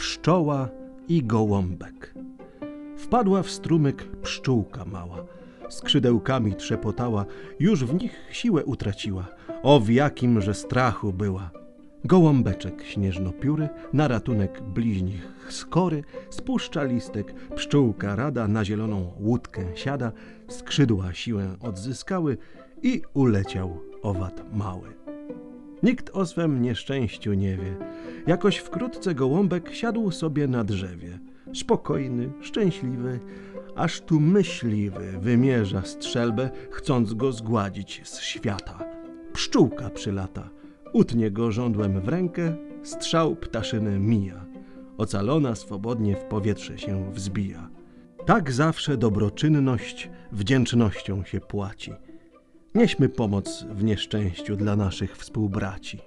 pszczoła i gołąbek. Wpadła w strumyk pszczółka mała. Skrzydełkami trzepotała, już w nich siłę utraciła. O w jakimże strachu była. Gołąbeczek śnieżnopióry, na ratunek bliźnich skory, spuszcza listek, pszczółka rada, na zieloną łódkę siada, skrzydła siłę odzyskały i uleciał owad mały. Nikt o swem nieszczęściu nie wie. Jakoś wkrótce gołąbek siadł sobie na drzewie. Spokojny, szczęśliwy, aż tu myśliwy wymierza strzelbę, chcąc go zgładzić z świata. Pszczółka przylata, utnie go żądłem w rękę, strzał ptaszyny mija. Ocalona swobodnie w powietrze się wzbija. Tak zawsze dobroczynność wdzięcznością się płaci. Nieśmy pomoc w nieszczęściu dla naszych współbraci.